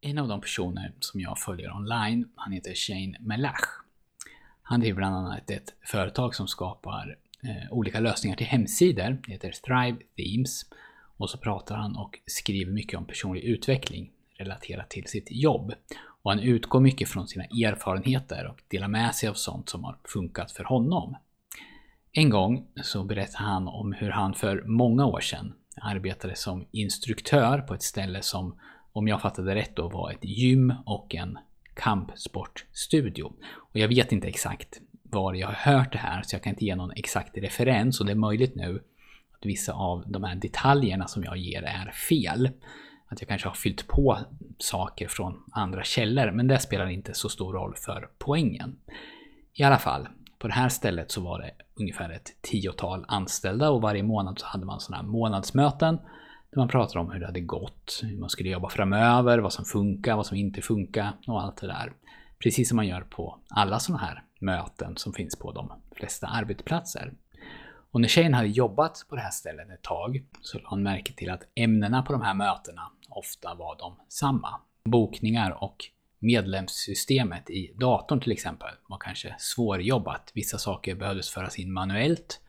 En av de personer som jag följer online, han heter Shane Melach. Han driver bland annat ett företag som skapar eh, olika lösningar till hemsidor. Det heter Thrive Themes. Och så pratar han och skriver mycket om personlig utveckling relaterat till sitt jobb. Och han utgår mycket från sina erfarenheter och delar med sig av sånt som har funkat för honom. En gång så berättade han om hur han för många år sedan arbetade som instruktör på ett ställe som, om jag fattade rätt då, var ett gym och en kampsportstudio. Och jag vet inte exakt var jag har hört det här, så jag kan inte ge någon exakt referens och det är möjligt nu att vissa av de här detaljerna som jag ger är fel. Att jag kanske har fyllt på saker från andra källor, men det spelar inte så stor roll för poängen. I alla fall, på det här stället så var det ungefär ett tiotal anställda och varje månad så hade man sådana här månadsmöten där man pratar om hur det hade gått, hur man skulle jobba framöver, vad som funkar, vad som inte funkar och allt det där. Precis som man gör på alla sådana här möten som finns på de flesta arbetsplatser. Och när tjejen hade jobbat på det här stället ett tag så lade hon märke till att ämnena på de här mötena ofta var de samma. Bokningar och medlemssystemet i datorn till exempel var kanske svårjobbat. Vissa saker behövdes föras in manuellt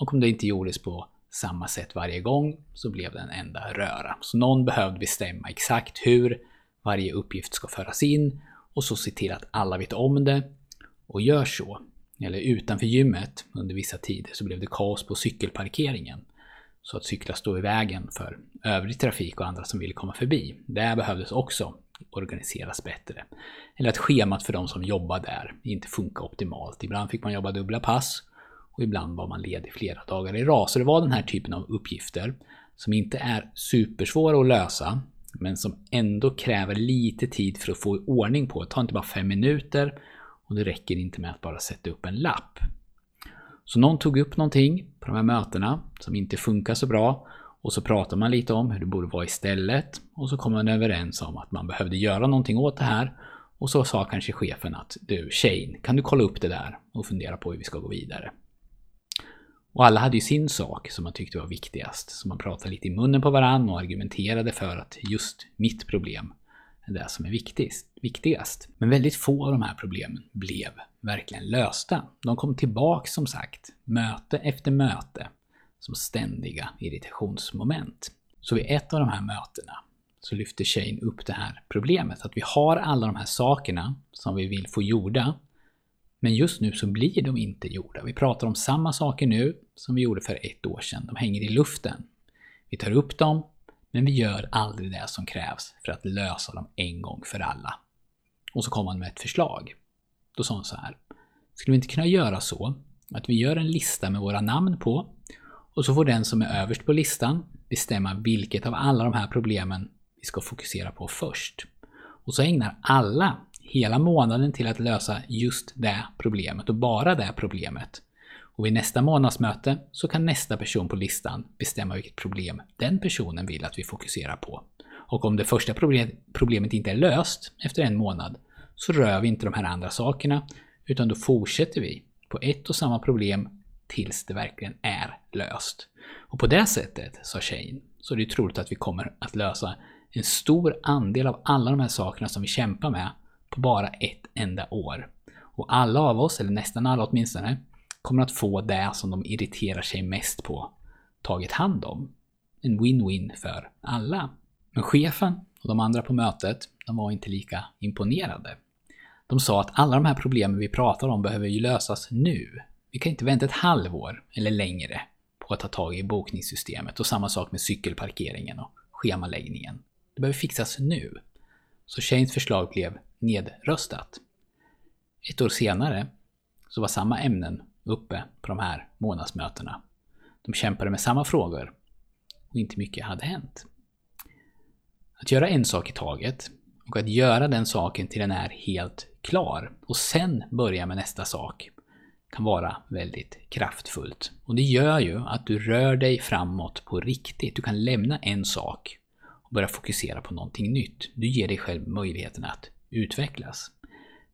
och om det inte gjordes på samma sätt varje gång så blev det en enda röra. Så någon behövde bestämma exakt hur varje uppgift ska föras in och så se till att alla vet om det och gör så. Eller utanför gymmet under vissa tider så blev det kaos på cykelparkeringen. Så att cyklar stod i vägen för övrig trafik och andra som ville komma förbi. Det behövdes också organiseras bättre. Eller att schemat för de som jobbar där inte funkar optimalt. Ibland fick man jobba dubbla pass och ibland var man ledig flera dagar i rad. Så det var den här typen av uppgifter som inte är supersvåra att lösa men som ändå kräver lite tid för att få ordning på. Det tar inte bara fem minuter och det räcker inte med att bara sätta upp en lapp. Så någon tog upp någonting på de här mötena som inte funkar så bra och så pratar man lite om hur det borde vara istället och så kom man överens om att man behövde göra någonting åt det här och så sa kanske chefen att du Shane, kan du kolla upp det där och fundera på hur vi ska gå vidare? Och alla hade ju sin sak som man tyckte var viktigast, så man pratade lite i munnen på varandra och argumenterade för att just mitt problem är det som är viktigast. viktigast. Men väldigt få av de här problemen blev verkligen lösta. De kom tillbaka som sagt, möte efter möte, som ständiga irritationsmoment. Så vid ett av de här mötena så lyfter Shane upp det här problemet, att vi har alla de här sakerna som vi vill få gjorda, men just nu så blir de inte gjorda. Vi pratar om samma saker nu som vi gjorde för ett år sedan. De hänger i luften. Vi tar upp dem, men vi gör aldrig det som krävs för att lösa dem en gång för alla. Och så kom han med ett förslag. Då sa han så här. Skulle vi inte kunna göra så att vi gör en lista med våra namn på och så får den som är överst på listan bestämma vilket av alla de här problemen vi ska fokusera på först. Och så ägnar alla hela månaden till att lösa just det problemet och bara det problemet. Och vid nästa månadsmöte så kan nästa person på listan bestämma vilket problem den personen vill att vi fokuserar på. Och om det första problemet inte är löst efter en månad så rör vi inte de här andra sakerna utan då fortsätter vi på ett och samma problem tills det verkligen är löst. Och på det sättet, sa Shane, så är det troligt att vi kommer att lösa en stor andel av alla de här sakerna som vi kämpar med på bara ett enda år. Och alla av oss, eller nästan alla åtminstone, kommer att få det som de irriterar sig mest på tagit hand om. En win-win för alla. Men chefen och de andra på mötet, de var inte lika imponerade. De sa att alla de här problemen vi pratar om behöver ju lösas nu. Vi kan inte vänta ett halvår eller längre på att ta tag i bokningssystemet och samma sak med cykelparkeringen och schemaläggningen. Det behöver fixas nu. Så Shanes förslag blev nedröstat. Ett år senare så var samma ämnen uppe på de här månadsmötena. De kämpade med samma frågor och inte mycket hade hänt. Att göra en sak i taget och att göra den saken till den är helt klar och sen börja med nästa sak kan vara väldigt kraftfullt. Och det gör ju att du rör dig framåt på riktigt. Du kan lämna en sak och börja fokusera på någonting nytt. Du ger dig själv möjligheten att utvecklas.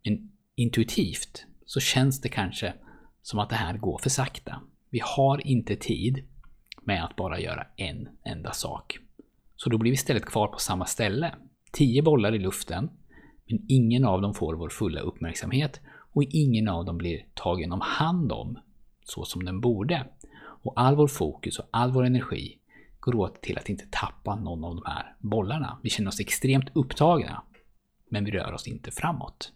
Men intuitivt så känns det kanske som att det här går för sakta. Vi har inte tid med att bara göra en enda sak. Så då blir vi istället kvar på samma ställe. tio bollar i luften, men ingen av dem får vår fulla uppmärksamhet och ingen av dem blir tagen om hand om så som den borde. Och all vår fokus och all vår energi går åt till att inte tappa någon av de här bollarna. Vi känner oss extremt upptagna, men vi rör oss inte framåt.